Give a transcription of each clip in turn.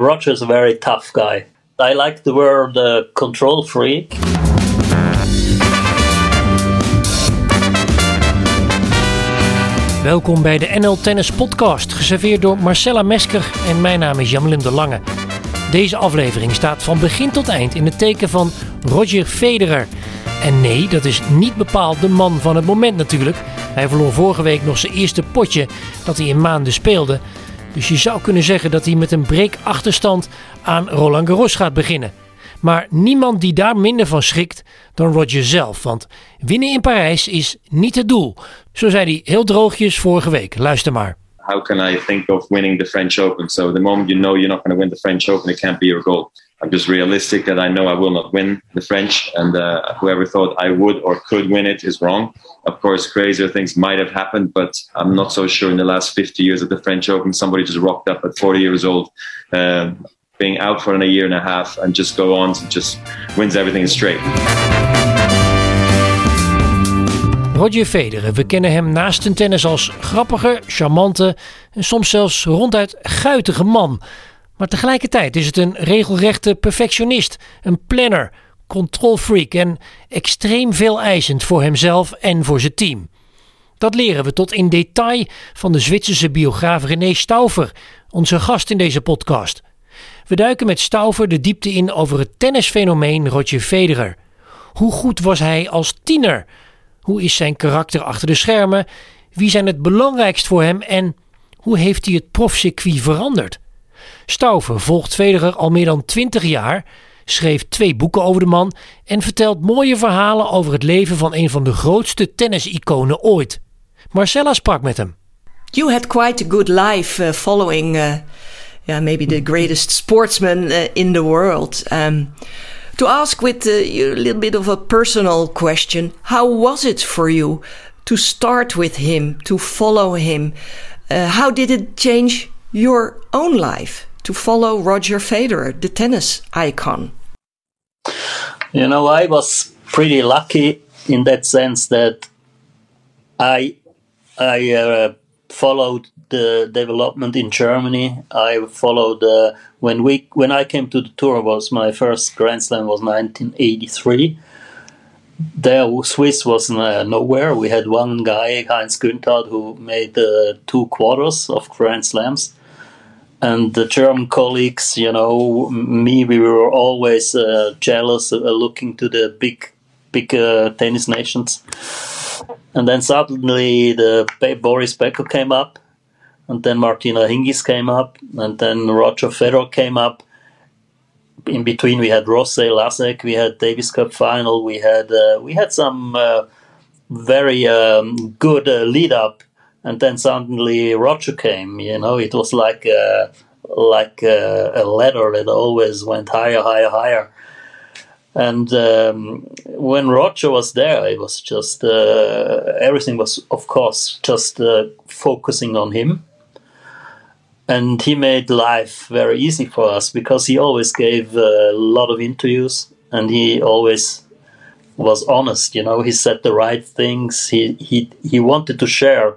Roger's a very tough guy. I like the word uh, control freak. Welkom bij de NL Tennis Podcast, geserveerd door Marcella Mesker en mijn naam is Jan de Lange. Deze aflevering staat van begin tot eind in het teken van Roger Federer. En nee, dat is niet bepaald de man van het moment natuurlijk. Hij verloor vorige week nog zijn eerste potje dat hij in maanden speelde. Dus je zou kunnen zeggen dat hij met een breekachterstand aan Roland Garros gaat beginnen. Maar niemand die daar minder van schrikt dan Roger zelf. Want winnen in Parijs is niet het doel. Zo zei hij heel droogjes vorige week. Luister maar. How can I think of winning the French Open? So the moment you know you're not going to win the French Open, it can't be your goal. I'm just realistic that I know I will not win the French, and uh, whoever thought I would or could win it is wrong. Of course, crazier things might have happened, but I'm not so sure in the last 50 years of the French Open, somebody just rocked up at 40 years old, uh, being out for a year and a half, and just go on and just wins everything straight. Roger Federer, we kennen hem naast een tennis als grappige, charmante en soms zelfs ronduit guitige man. Maar tegelijkertijd is het een regelrechte perfectionist, een planner, controlfreak en extreem veel eisend voor hemzelf en voor zijn team. Dat leren we tot in detail van de Zwitserse biograaf René Staufer, onze gast in deze podcast. We duiken met Staufer de diepte in over het tennisfenomeen Roger Federer. Hoe goed was hij als tiener? Hoe is zijn karakter achter de schermen? Wie zijn het belangrijkst voor hem en hoe heeft hij het profcircuit veranderd? Staufer volgt Federer al meer dan 20 jaar, schreef twee boeken over de man en vertelt mooie verhalen over het leven van een van de grootste tennisiconen ooit. Marcella sprak met hem. You had quite a good life uh, following, uh, yeah, maybe the greatest sportsman uh, in the world. Um, to ask with a little bit of a personal question, how was it for you to start with him, to follow him? How did it change your own life? To follow Roger Federer, the tennis icon? You know, I was pretty lucky in that sense that I I uh, followed the development in Germany. I followed uh, when we when I came to the tour was my first Grand Slam was 1983. There, Swiss was uh, nowhere. We had one guy, Heinz Günthardt, who made two quarters of Grand Slams and the German colleagues, you know, me, we were always uh, jealous, uh, looking to the big, big uh, tennis nations. And then suddenly the Boris Becker came up, and then Martina Hingis came up, and then Roger Federer came up. In between, we had Rosé Hlasek, we had Davis Cup final, we had uh, we had some uh, very um, good uh, lead up and then suddenly Roger came. You know, it was like a, like a, a ladder that always went higher, higher, higher. And um, when Roger was there, it was just uh, everything was, of course, just uh, focusing on him. And he made life very easy for us because he always gave a lot of interviews and he always was honest. You know, he said the right things. He he he wanted to share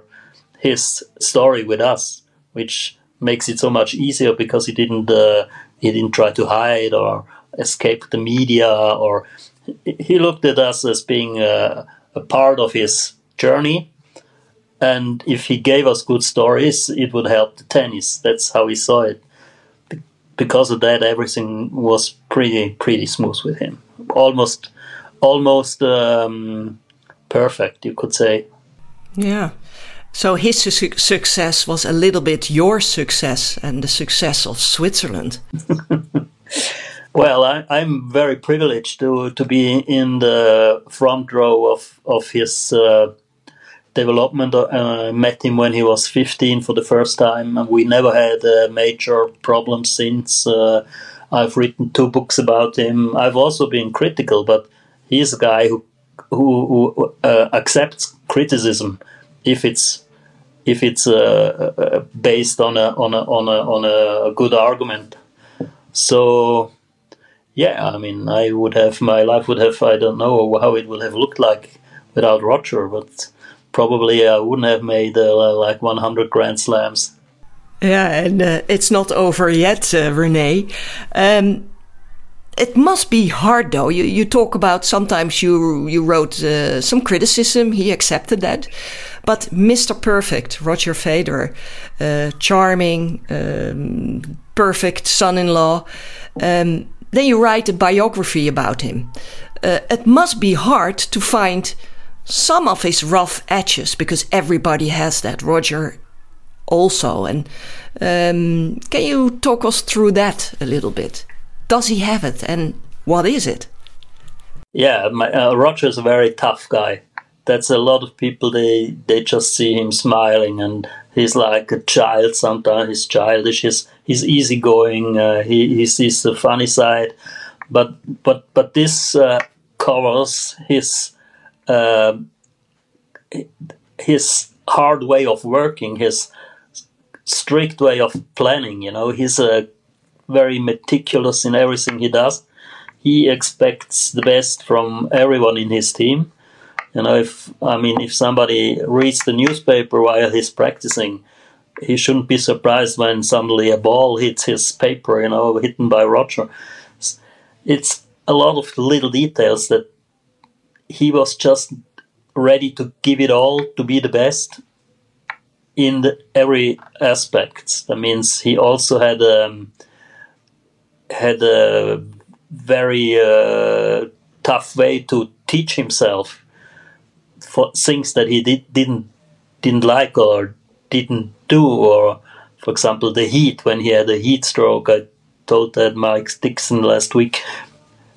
his story with us, which makes it so much easier because he didn't uh, he didn't try to hide or escape the media or he looked at us as being a, a part of his journey. And if he gave us good stories it would help the tennis. That's how he saw it. Because of that everything was pretty pretty smooth with him. Almost almost um, perfect you could say. Yeah so his su success was a little bit your success and the success of Switzerland. well, I, am very privileged to to be in the front row of of his uh, development. Uh, I met him when he was 15 for the first time, and we never had a major problem since. Uh, I've written two books about him. I've also been critical, but he's a guy who who, who uh, accepts criticism if it's if it's uh, uh, based on a on a on a on a good argument. So yeah, I mean, I would have my life would have I don't know how it would have looked like without Roger, but probably I wouldn't have made uh, like 100 Grand Slams. Yeah, and uh, it's not over yet, uh, René. Um, it must be hard, though. You you talk about sometimes you you wrote uh, some criticism. He accepted that, but Mr. Perfect, Roger Federer, uh, charming, um, perfect son-in-law. Um, then you write a biography about him. Uh, it must be hard to find some of his rough edges because everybody has that. Roger also, and um, can you talk us through that a little bit? Does he have it, and what is it? Yeah, my, uh, Roger's a very tough guy. That's a lot of people. They they just see him smiling, and he's like a child. Sometimes he's childish. He's he's easygoing. Uh, he he sees the funny side, but but but this uh, covers his uh, his hard way of working, his strict way of planning. You know, he's a very meticulous in everything he does. He expects the best from everyone in his team. You know, if I mean, if somebody reads the newspaper while he's practicing, he shouldn't be surprised when suddenly a ball hits his paper. You know, hidden by Roger. It's a lot of little details that he was just ready to give it all to be the best in the, every aspect. That means he also had um, had a very uh, tough way to teach himself for things that he did, didn't didn't like or didn't do, or for example, the heat when he had a heat stroke. I told that Mike Dixon last week.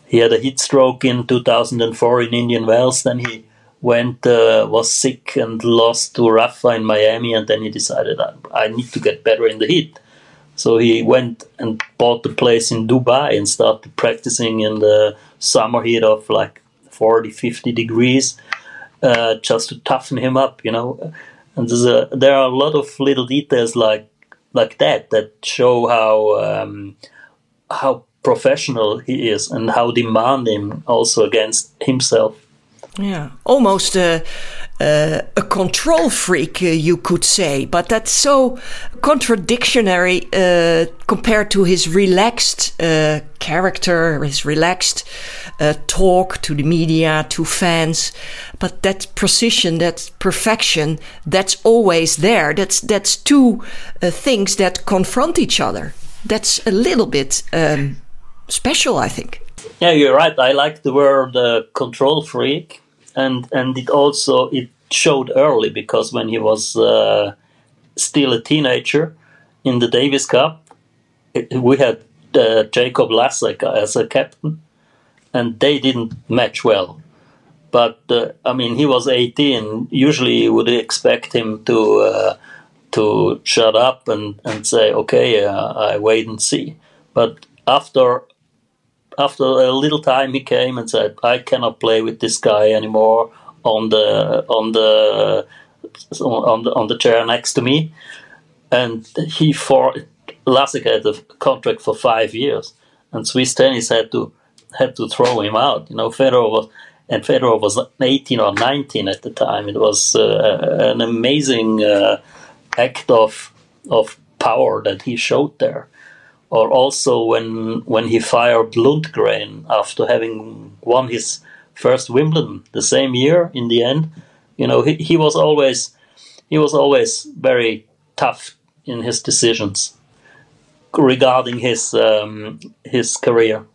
He had a heat stroke in 2004 in Indian Wells. Then he went uh, was sick and lost to Rafa in Miami, and then he decided I, I need to get better in the heat. So he went and bought a place in Dubai and started practicing in the summer heat of like 40, 50 degrees, uh, just to toughen him up, you know. And a, there are a lot of little details like like that that show how um, how professional he is and how demanding also against himself. Yeah, almost a, a, a control freak, uh, you could say, but that's so contradictory uh, compared to his relaxed uh, character, his relaxed uh, talk to the media, to fans. But that precision, that perfection, that's always there. That's that's two uh, things that confront each other. That's a little bit um, special, I think. Yeah, you're right. I like the word uh, control freak and and it also it showed early because when he was uh, still a teenager in the Davis Cup, it, we had uh, Jakob Hlasek as a captain, and they didn't match well. But uh, I mean, he was 18. Usually, you would expect him to uh, to shut up and, and say, "Okay, uh, I wait and see." But after after a little time, he came and said, "I cannot play with this guy anymore on the on the on the on the chair next to me." And he for Hlasek had a contract for five years, and Swiss tennis had to had to throw him out. You know, Federer was and Federer was 18 or 19 at the time. It was uh, an amazing uh, act of of power that he showed there or also when when he fired Lundgren after having won his first Wimbledon the same year in the end. You know he, he was always he was always very tough in his decisions regarding his um, his career.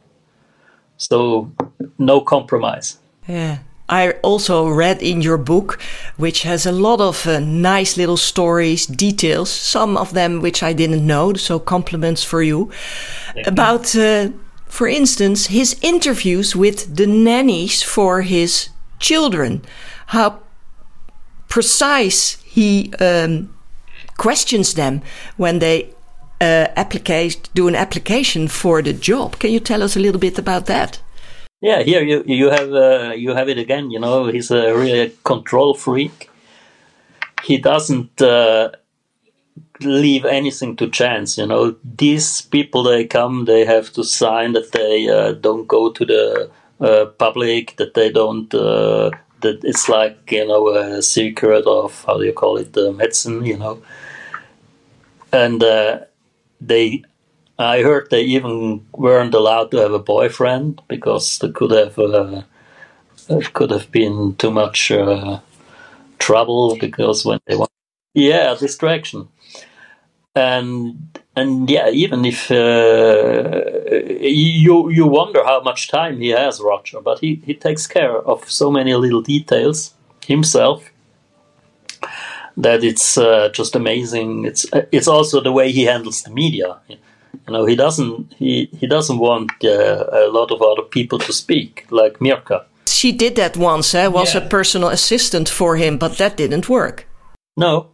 So no compromise. Yeah I also read in your book, which has a lot of uh, nice little stories, details, some of them which I didn't know, so compliments for you. About, uh, for instance, his interviews with the nannies for his children, how precise he um, questions them when they uh, do an application for the job. Can you tell us a little bit about that? Yeah, here you you have uh, you have it again. You know, he's a really control freak. He doesn't uh, leave anything to chance. You know, these people they come, they have to sign that they uh, don't go to the uh, public, that they don't. Uh, that it's like you know a secret of how do you call it the medicine. You know, and uh, they I heard they even weren't allowed to have a boyfriend because they could have uh, could have been too much uh, trouble because when they want yeah distraction. And and yeah even if uh, you you wonder how much time he has Roger but he he takes care of so many little details himself that it's uh, just amazing. It's it's also the way he handles the media you know he doesn't he he doesn't want uh, a lot of other people to speak like Mirka she did that once eh? was Yeah. a personal assistant for him but that didn't work No,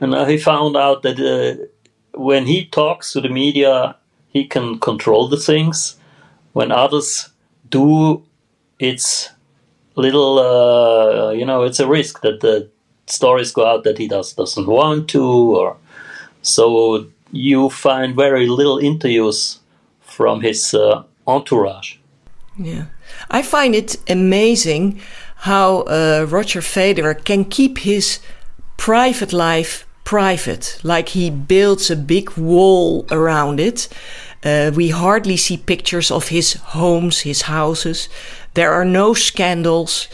and uh, he found out that uh, when he talks to the media, he can control the things. When others do, it's little, uh, you know, it's a risk that the stories go out that he does doesn't want to, or so you find very little interviews from his uh, entourage. Yeah. I find it amazing how uh, Roger Federer can keep his private life private. Like he builds a big wall around it. Uh, we hardly see pictures of his homes, his houses. There are no scandals,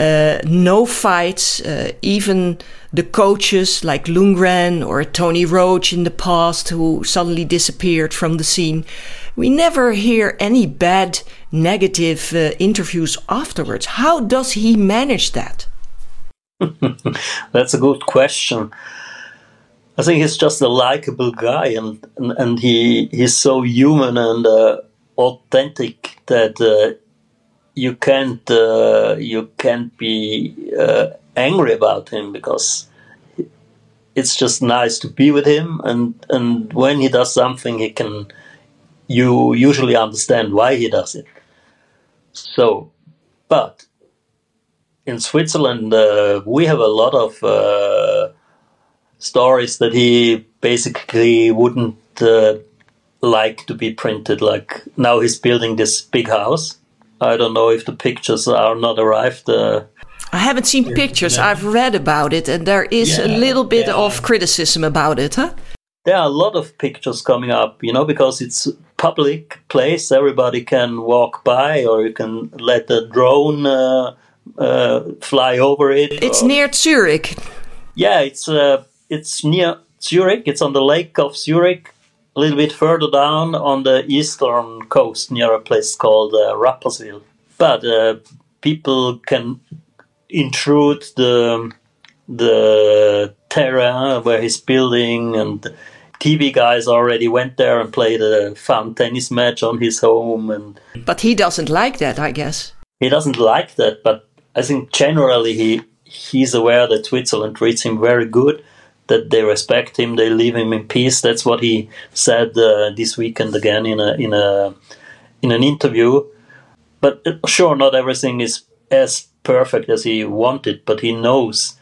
no fights. Uh, even the coaches like Lundgren or Tony Roche in the past, who suddenly disappeared from the scene, we never hear any bad, negative uh, interviews afterwards. How does he manage that? That's a good question. I think he's just a likable guy, and and, and he he's so human and uh, authentic that uh, you can't uh, you can't be uh, angry about him because it's just nice to be with him, and and when he does something, he can you usually understand why he does it. So, but in Switzerland, uh, we have a lot of uh, stories that he basically wouldn't uh, like to be printed. Like now, he's building this big house. I don't know if the pictures are not arrived. Uh, I haven't seen pictures. I've read about it, and there is a little bit yeah. of criticism about it, huh? there are a lot of pictures coming up, you know, because it's public place. Everybody can walk by, or you can let a drone uh, uh, fly over it. It's or- near Zurich. Yeah, it's uh, it's near Zurich. It's on the lake of Zurich, a little bit further down on the eastern coast, near a place called uh, Rapperswil. But uh, people can intrude the the terrain where he's building, and TV guys already went there and played a fun tennis match on his home, and But he doesn't like that, I guess. he doesn't like that, but I think generally he he's aware that Switzerland treats him very good, that they respect him, they leave him in peace. That's what he said uh, this weekend again in a in a in an interview. But uh, sure, not everything is as perfect as he wanted, but he knows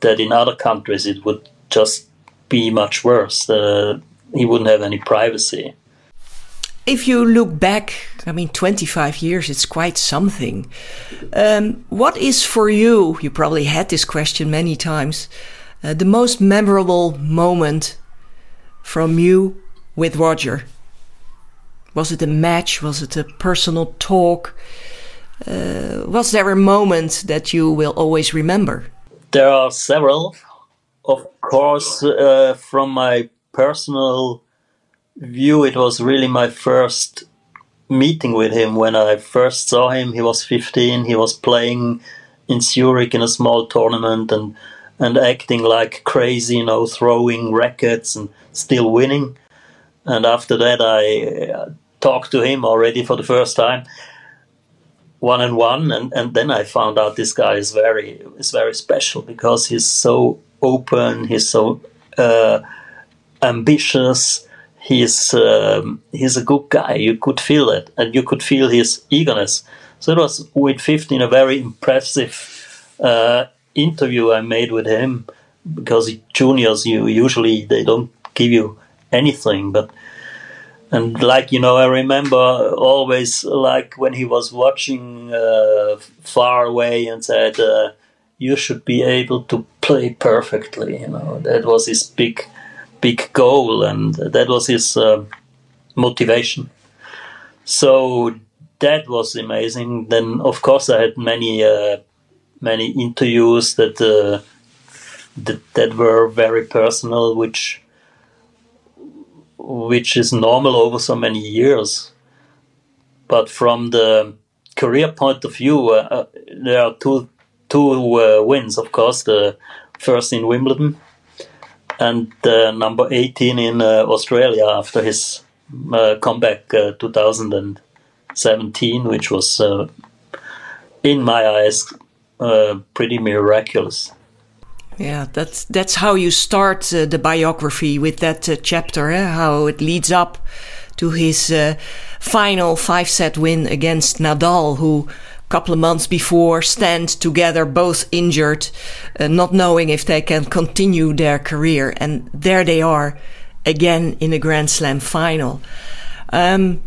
that in other countries it would just be much worse. Uh, he wouldn't have any privacy. If you look back, I mean, 25 years, it's quite something. Um, what is for you, you probably had this question many times, uh, the most memorable moment from you with Roger? Was it a match? Was it a personal talk? Uh, was there a moment that you will always remember? There are several. Of course, uh, from my personal view, it was really my first meeting with him. When I first saw him, he was 15. He was playing in Zurich in a small tournament and and acting like crazy, you know, throwing rackets and still winning. And after that, I uh, talked to him already for the first time one and one and, and then I found out this guy is very is very special because he's so open he's so uh, ambitious he's um, he's a good guy you could feel it and you could feel his eagerness so it was with 15 a very impressive uh, interview I made with him because juniors you usually they don't give you anything but and like you know i remember always like when he was watching uh, far away and said uh, you should be able to play perfectly you know that was his big big goal, and that was his uh, motivation. So that was amazing. Then, of course, I had many uh, many interviews that, uh, that that were very personal, which which is normal over so many years. But from the career point of view, uh, uh there are two two uh, wins, of course. The first in Wimbledon and number 18 in uh, Australia after his uh, comeback 2017, which was, in my eyes, pretty miraculous. Yeah, that's that's how you start uh, the biography with that uh, chapter, eh? how it leads up to his uh, final five-set win against Nadal, who a couple of months before stand together, both injured, uh, not knowing if they can continue their career, and there they are again in a Grand Slam final. Um,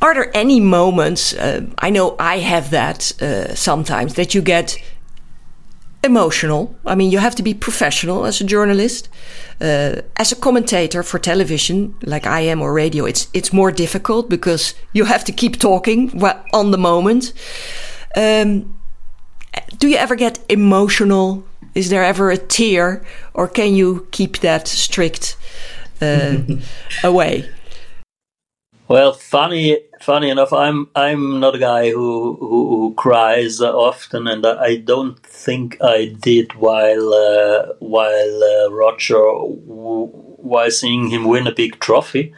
are there any moments? Uh, I know I have that uh, sometimes that you get emotional. I mean, you have to be professional as a journalist. Uh, as a commentator for television, like I am, or radio, it's it's more difficult because you have to keep talking on the moment. Um, do you ever get emotional? Is there ever a tear, or can you keep that strict uh, away? Well, funny, funny enough, I'm I'm not a guy who who, who cries often, and I don't think I did while uh, while uh, Roger while seeing him win a big trophy.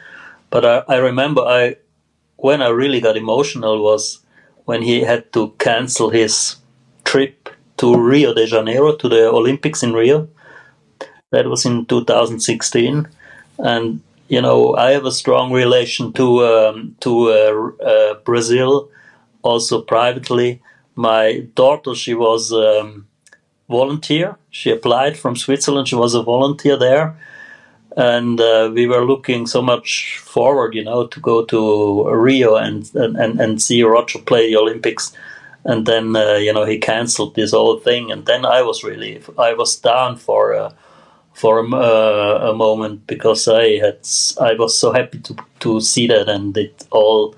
But I, I remember I when I really got emotional was when he had to cancel his trip to Rio de Janeiro to the Olympics in Rio. That was in 2016, and you know, I have a strong relation to um, to uh, uh, Brazil, also privately. My daughter, she was um, volunteer. She applied from Switzerland. She was a volunteer there, and uh, we were looking so much forward, you know, to go to Rio and and, and see Roger play the Olympics. And then uh, you know he cancelled this whole thing, and then I was really I was down for uh, for a, uh, a, moment because I had I was so happy to to see that and it all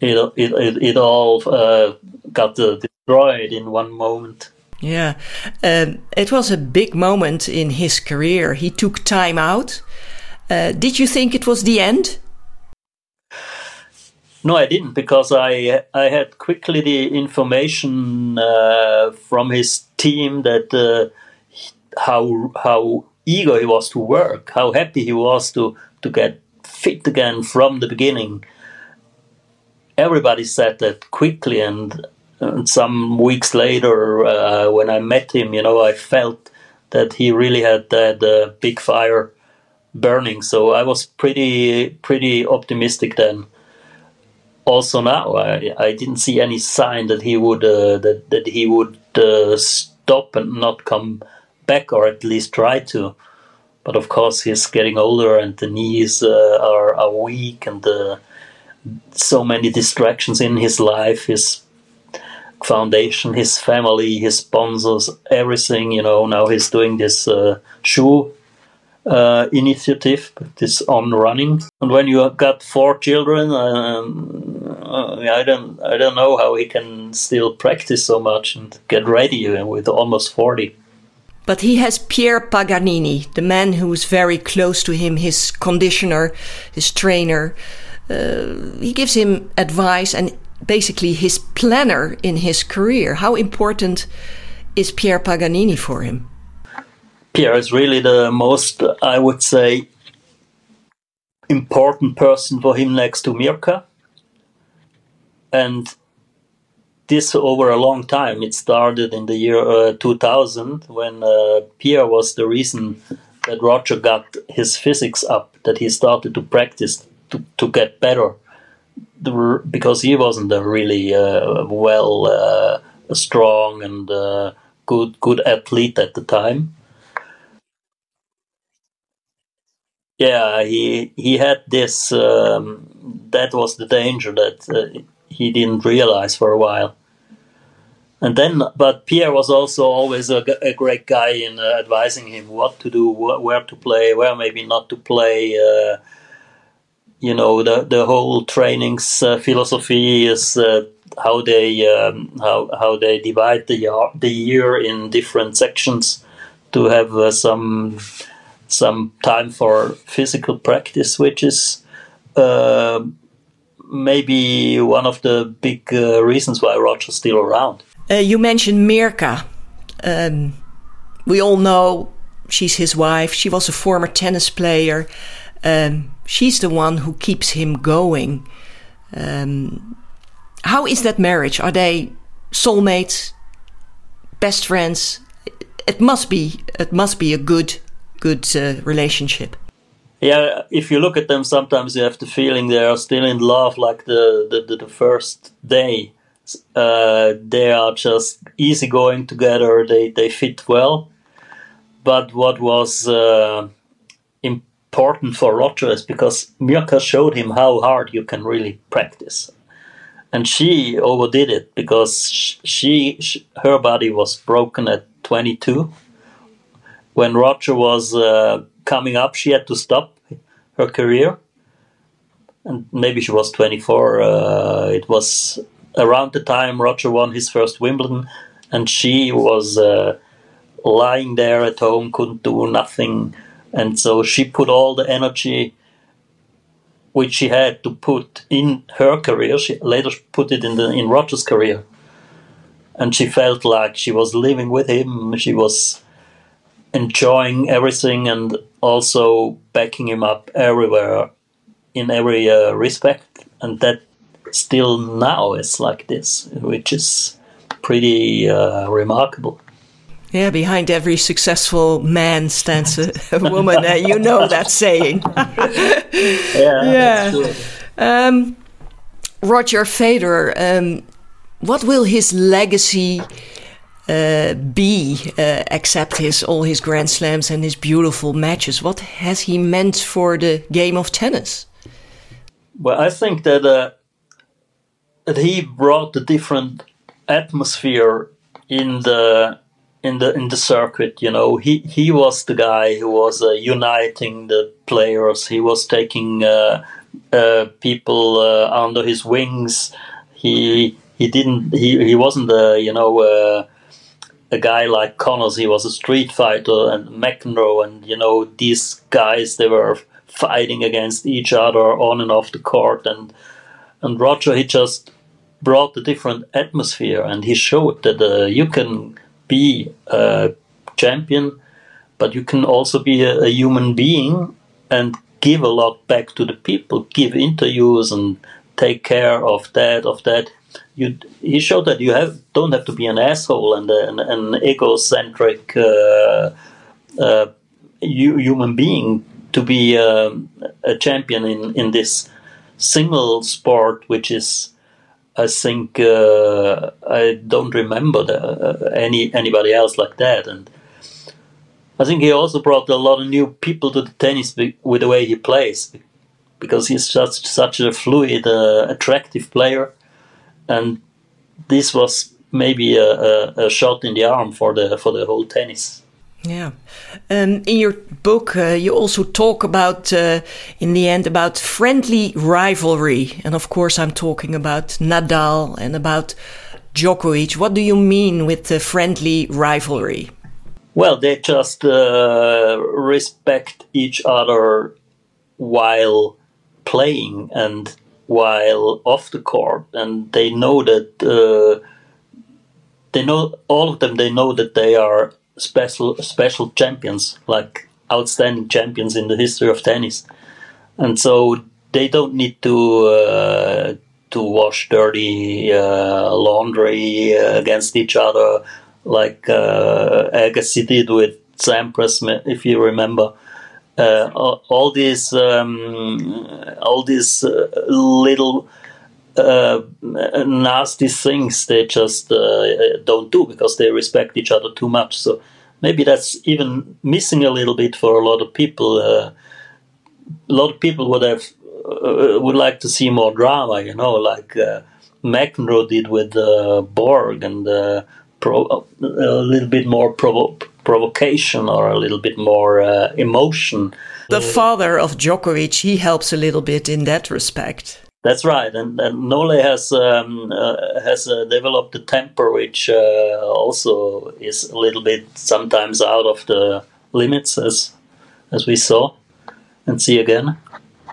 it it, it, all uh, got uh, destroyed in one moment. Yeah, um, it was a big moment in his career. He took time out. Uh, did you think it was the end? No, I didn't because I I had quickly the information uh, from his team that uh, how how eager he was to work, how happy he was to, to get fit again from the beginning. Everybody said that quickly, and, and some weeks later, uh, when I met him, you know, I felt that he really had that uh, big fire burning. So I was pretty pretty optimistic then. Also now, I, I didn't see any sign that he would uh, that that he would uh, stop and not come back or at least try to. But of course, he's getting older and the knees uh, are, are weak and uh, so many distractions in his life, his foundation, his family, his sponsors, everything. You know, now he's doing this uh, shoe uh, initiative, this on running. And when you got four children, um, uh, I don't, I don't know how he can still practice so much and get ready with almost forty. But he has Pierre Paganini, the man who is very close to him, his conditioner, his trainer. Uh, he gives him advice and basically his planner in his career. How important is Pierre Paganini for him? Pierre is really the most, I would say, important person for him next to Mirka. And this over a long time. It started in the year uh, 2000 when uh, Pierre was the reason that Roger got his physics up, that he started to practice to, to get better. Because he wasn't a really uh, well, uh, strong and uh, good good athlete at the time. Yeah, he he had this. Um, that was the danger that uh, he didn't realize for a while and then, but Pierre was also always a, a great guy in uh, advising him what to do, wh- where to play, where maybe not to play. Uh, you know, the the whole training's uh, philosophy is uh, how they um, how how they divide the year, the year in different sections to have uh, some some time for physical practice, which is uh, maybe one of the big reasons why Roger's still around. Uh, you mentioned Mirka. Um, we all know she's his wife. She was a former tennis player. Um, she's the one who keeps him going. Um, how is that marriage? Are they soulmates, best friends? It must be. It must be a good, good uh, relationship. Yeah, if you look at them, sometimes you have the feeling they are still in love, like the the, the, the first day. Uh, they are just easy going together. They they fit well. But what was uh, important for Roger is because Mirka showed him how hard you can really practice and she overdid it because she, she, her body was broken at 22 when roger was uh, coming up she had to stop her career and maybe she was 24 uh, it was around the time roger won his first wimbledon and she was uh, lying there at home couldn't do nothing and so she put all the energy which she had to put in her career. She later put it in the in Roger's career, and she felt like she was living with him. She was enjoying everything and also backing him up everywhere in every uh, respect, and that still now it's like this, which is pretty uh, remarkable. Yeah, behind every successful man stands a, a woman. uh, you know that saying. yeah. yeah. Um, Roger Federer, um, what will his legacy uh, be, uh, except his all his Grand Slams and his beautiful matches? What has he meant for the game of tennis? Well, I think that uh, that he brought a different atmosphere in the in the in the circuit. You know, he he was the guy who was uh, uniting the players. He was taking uh, uh, people uh, under his wings. He he didn't he, he wasn't a you know uh, a guy like Connors. He was a street fighter and McEnroe and you know these guys they were fighting against each other on and off the court and and Roger he just brought a different atmosphere and he showed that uh, you can be a champion, but you can also be a, a human being and give a lot back to the people, give interviews and take care of that, of that. You, he showed that you have don't have to be an asshole and an, an egocentric uh, uh, human being to be um, a champion in, in this single sport, which is I think uh, I don't remember the, uh, any anybody else like that, and I think he also brought a lot of new people to the tennis with the way he plays, because he's such such a fluid, uh, attractive player, and this was maybe a, a, a, shot in the arm for the for the whole tennis. Yeah. Um, in your book, uh, you also talk about, uh, in the end, about friendly rivalry. And of course, I'm talking about Nadal and about Djokovic. What do you mean with the friendly rivalry? Well, they just uh, respect each other while playing and while off the court. And they know that, uh, they know, all of them, they know that they are special special champions, like outstanding champions in the history of tennis, and so they don't need to uh, to wash dirty uh, laundry against each other like uh, Agassi did with Sampras, if you remember. Uh, all, these um, all these uh, little uh, nasty things they just uh, don't do because they respect each other too much. So maybe that's even missing a little bit for a lot of people. Uh, a lot of people would have uh, would like to see more drama, you know, like uh, McEnroe did with uh, Borg and pro- a little bit more provo- provocation or a little bit more emotion. The father of Djokovic, he helps a little bit in that respect. That's right, and, and Nole has um, uh, has uh, developed a temper which uh, also is a little bit sometimes out of the limits, as as we saw and see again.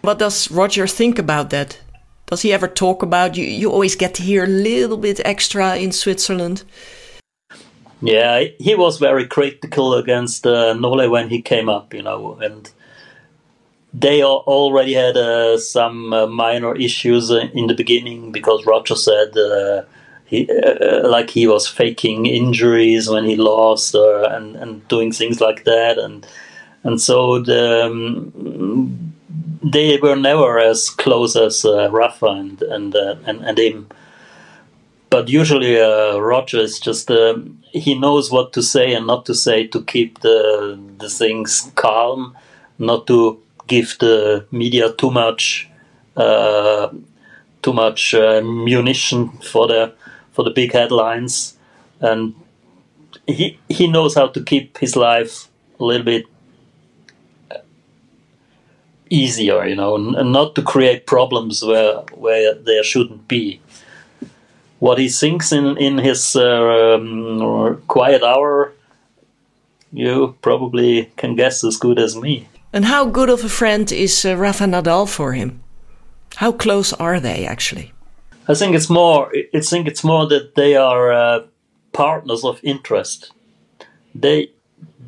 What does Roger think about that? Does he ever talk about you? You always get to hear a little bit extra in Switzerland. Yeah, he was very critical against uh, Nole when he came up, you know, and they already had uh, some uh, minor issues uh, in the beginning because Roger said uh, he uh, like he was faking injuries when he lost and and doing things like that and and so the, um, they were never as close as Rafa and and, and and him. But usually Roger is just he knows what to say and not to say to keep the the things calm, not to give the media too much uh, too much uh, munition for the for the big headlines, and he he knows how to keep his life a little bit easier, you know, and not to create problems where where there shouldn't be. What he thinks in in his uh, um, quiet hour, you probably can guess as good as me. And how good of a friend is uh, Rafa Nadal for him? How close are they actually? I think it's more. I think it's more that they are uh, partners of interest. They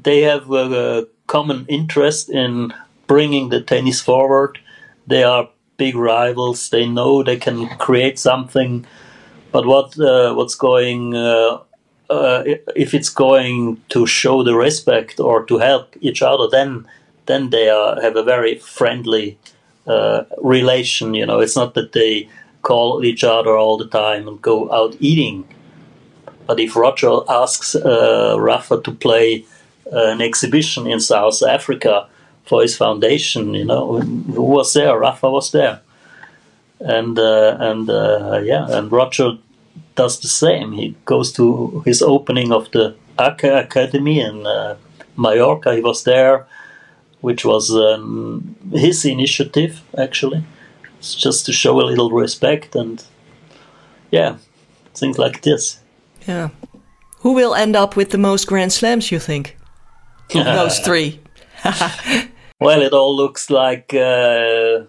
they have a, common interest in bringing the tennis forward. They are big rivals. They know they can create something. But what uh, what's going uh, uh, if it's going to show the respect or to help each other, then then they are, have a very friendly uh, relation. You know, it's not that they call each other all the time and go out eating. But if Roger asks uh, Rafa to play uh, an exhibition in South Africa for his foundation, you know, who was there? Rafa was there, and uh, and uh, yeah, and Roger does the same. He goes to his opening of the Academy in uh, Mallorca. He was there which was um, his initiative actually. It's just to show a little respect and yeah, things like this. Yeah. Who will end up with the most Grand Slams, you think? Of those three? well, it all looks like uh,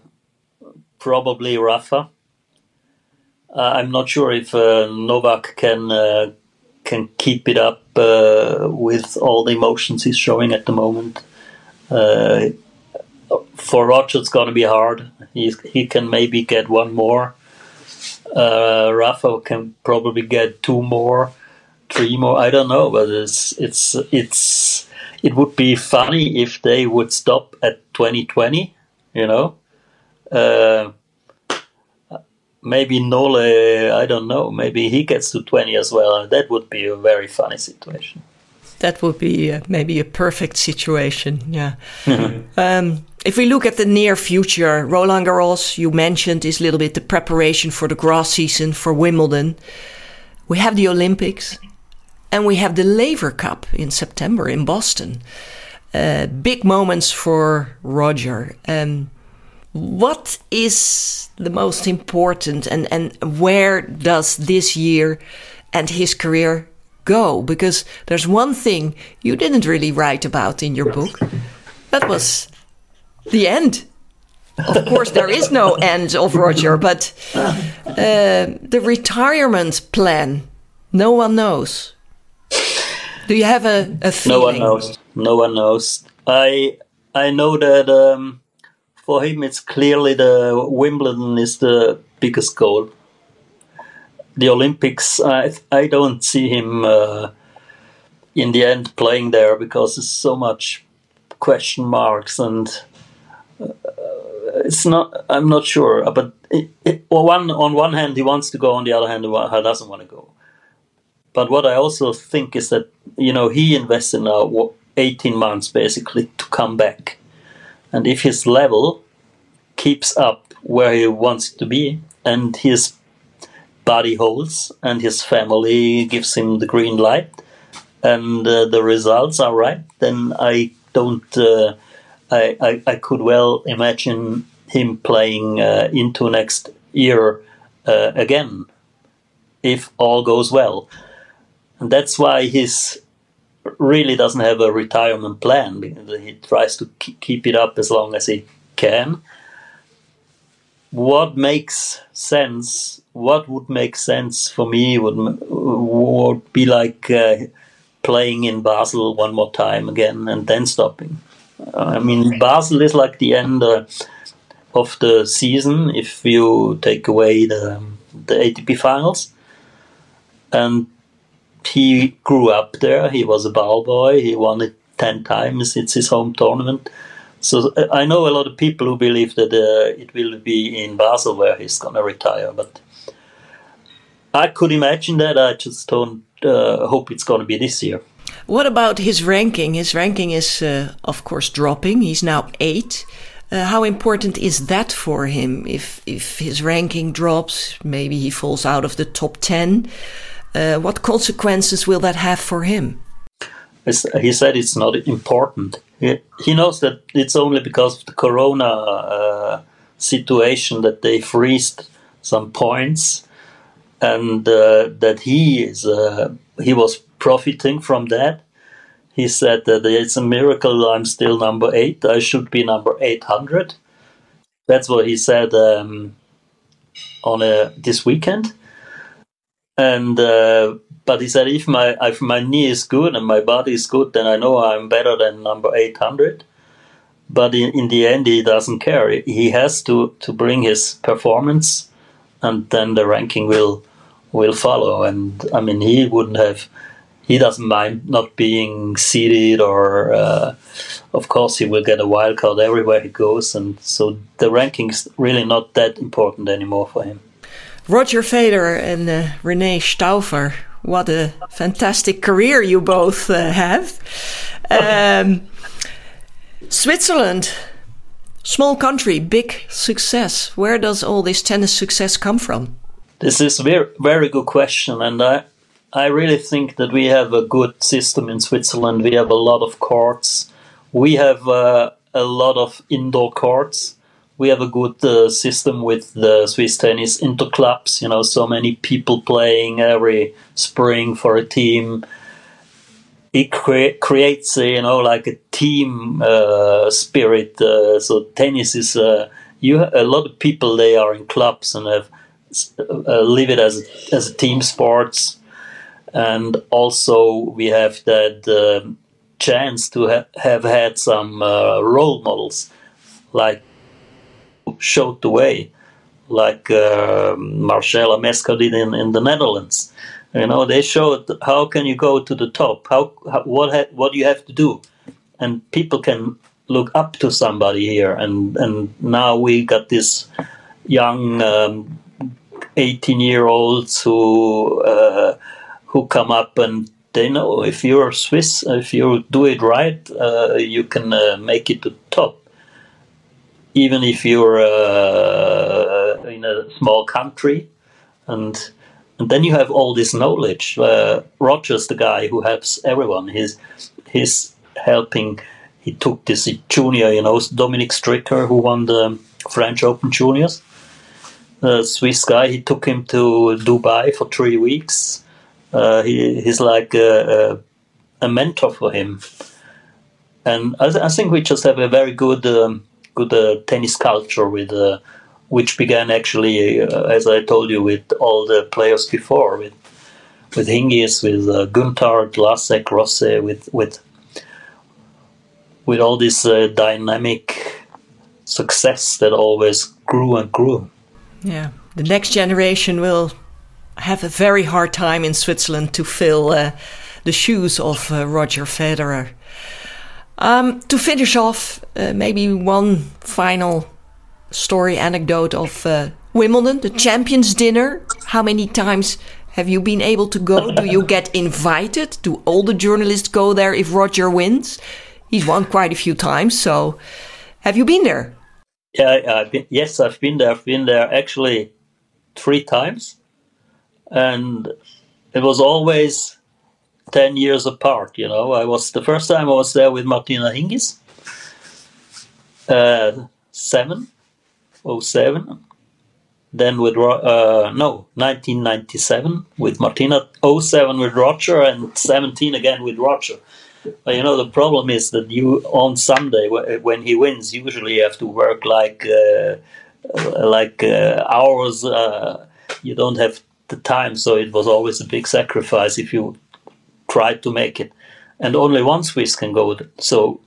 probably Rafa. Uh, I'm not sure if uh, Novak can uh, can keep it up uh, with all the emotions he's showing at the moment. Uh, for Roger, it's going to be hard. He's, he can maybe get one more. Uh, Rafa can probably get two more, three more. I don't know, but it's it's it's it would be funny if they would stop at 2020. You know, uh, maybe Nole. I don't know. Maybe he gets to 20 as well. That would be a very funny situation that would be uh, maybe a perfect situation. Yeah. um, if we look at the near future, Roland Garros, you mentioned, is a little bit the preparation for the grass season for Wimbledon. We have the Olympics, and we have the Laver Cup in September in Boston. Uh, big moments for Roger. Um, what is the most important, and, and where does this year and his career go because there's one thing you didn't really write about in your book. That was the end. Of course, there is no end of Roger, but uh, the retirement plan, no one knows. Do you have a, a feeling? No one knows. No one knows. I I know that um, for him, it's clearly the Wimbledon is the biggest goal the Olympics, I I don't see him uh, in the end playing there because there's so much question marks and uh, it's not. I'm not sure, but it, it, one on one hand he wants to go, on the other hand he doesn't want to go. But what I also think is that you know he invested now 18 months basically to come back, and if his level keeps up where he wants to be, and his body holds and his family gives him the green light and uh, the results are right, then I don't. Uh, I, I, I could well imagine him playing uh, into next year uh, again if all goes well, and that's why he's really doesn't have a retirement plan. He tries to keep it up as long as he can. What makes sense? What would make sense for me would would be like uh, playing in Basel one more time again and then stopping. I mean, Basel is like the end uh, of the season if you take away the the ATP finals, and he grew up there. He was a ball boy. He won it ten times. It's his home tournament. So uh, I know a lot of people who believe that uh, it will be in Basel where he's gonna retire, but I could imagine that. I just don't uh, hope it's gonna be this year. What about his ranking? His ranking is, uh, of course, dropping. He's now eight. Uh, how important is that for him? If if his ranking drops, maybe he falls out of the top ten. Uh, what consequences will that have for him? He said it's not important. He, knows that it's only because of the corona uh, situation that they freezed some points, and uh, that he is uh, he was profiting from that. He said that it's a miracle I'm still number eight. I should be number 800. That's what he said um, on a, this weekend. And uh, but he said if my if my knee is good and my body is good, then I know I'm better than number 800. But in, in the end, he doesn't care. He has to, to bring his performance, and then the ranking will will follow. And I mean, he wouldn't have he doesn't mind not being seeded, or uh, of course he will get a wild card everywhere he goes and so the ranking's really not that important anymore for him roger federer and uh, René Stauffer what a fantastic career you both uh, have um, switzerland small country big success where does all this tennis success come from this is a very, very good question and i I really think that we have a good system in Switzerland. We have a lot of courts. We have uh, a lot of indoor courts. We have a good uh, system with the Swiss tennis interclubs. You know, so many people playing every spring for a team. It cre- creates, a, you know, like a team uh, spirit. Uh, so tennis is uh, you. A lot of people they are in clubs and have uh, live it as as a team sports and also we have that uh, chance to ha- have had some uh, role models like showed the way like uh, Marcella Mesker did in, in the Netherlands. You know they showed how can you go to the top? How, how what ha- what you have to do? And people can look up to somebody here. And and now we got this young um, 18 year olds who uh, who come up and they know if you're Swiss, if you do it right, uh, you can uh, make it to top. Even if you're uh, in a small country, and and then you have all this knowledge. Uh, Roger's the guy who helps everyone. He's he's helping. He took this junior, you know, Dominic Stricker, who won the French Open Juniors. The Swiss guy. He took him to Dubai for three weeks uh, he, he's like a, a, a, mentor for him. And I, I, think we just have a very good um, good uh, tennis culture with uh, which began actually, uh, as I told you, with all the players before, with with Hingis, with uh, Günthardt, Hlasek, Rosset, with with with all this uh, dynamic success that always grew and grew. Yeah, the next generation will have a very hard time in Switzerland to fill uh, the shoes of Roger Federer. Um, to finish off, uh, maybe one final story anecdote of uh, Wimbledon, the Champions Dinner. How many times have you been able to go? Do you get invited? Do all the journalists go there if Roger wins? He's won quite a few times, so have you been there? Yeah, I've been, yes, I've been there. I've been there actually three times and it was always 10 years apart you know. I was the first time i was there with martina hingis uh, 7 07 then with uh, no 1997 with martina 07 with roger and 17 again with roger. But you know the problem is that you on sunday when he wins usually you have to work like uh, like uh, hours uh, you don't have the time. So it was always a big sacrifice if you tried to make it. And only one swiss can go so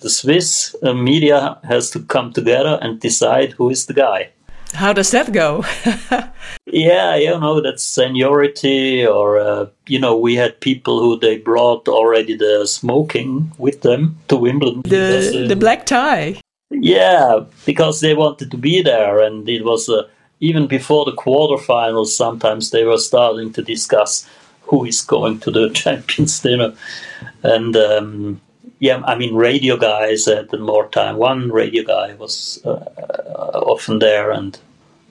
the swiss uh, media has to come together and decide who is the guy. How does that go? Yeah you know that seniority or uh, you know we had people who they brought already the smoking with them to wimbledon. The, because, uh, the black tie. Yeah because they wanted to be there and it was uh, even before the quarterfinals sometimes they were starting to discuss who is going to the champions dinner and um, yeah i mean radio guys had more time. One radio guy was uh, often there and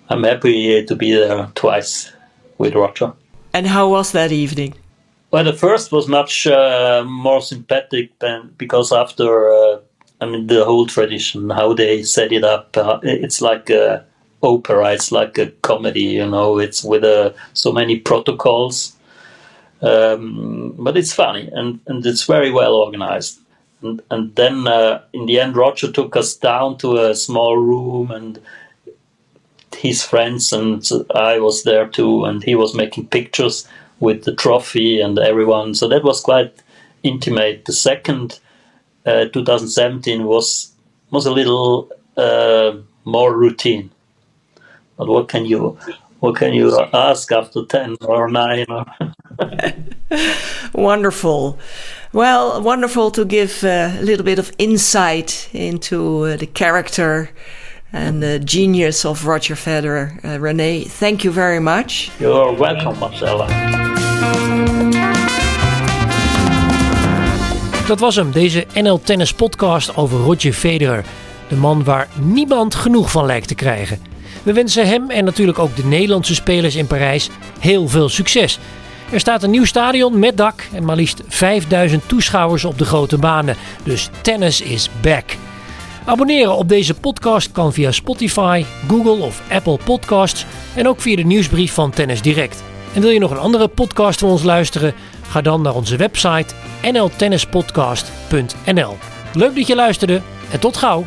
i'm happy to be there twice with roger. And how was that evening? Well the first was much uh, more sympathetic than because after uh, i mean the whole tradition how they set it up uh, it's like a opera. It's like a comedy you know. It's with uh, so many protocols um, but it's funny and, and it's very well organized. And, and then uh, in the end roger took us down to a small room and his friends and i was there too and he was making pictures with the trophy and everyone. So that was quite intimate. The second uh, 2017 was was a little uh, more routine. But what can you what can you ask after 10 or 9 wonderful well wonderful to give a little bit of insight into uh, the character and the genius of Roger Federer. Uh, René, thank you very much. You're welcome, Marcella. Dat was hem, deze NL Tennis podcast over Roger Federer. De man waar niemand genoeg van lijkt te krijgen. We wensen hem en natuurlijk ook de Nederlandse spelers in Parijs heel veel succes. Er staat een nieuw stadion met dak en maar liefst 5000 toeschouwers op de grote banen. Dus tennis is back. Abonneren op deze podcast kan via Spotify, Google of Apple Podcasts en ook via de nieuwsbrief van Tennis Direct. En wil je nog een andere podcast van ons luisteren? Ga dan naar onze website nltennispodcast.nl. Leuk dat je luisterde en tot gauw!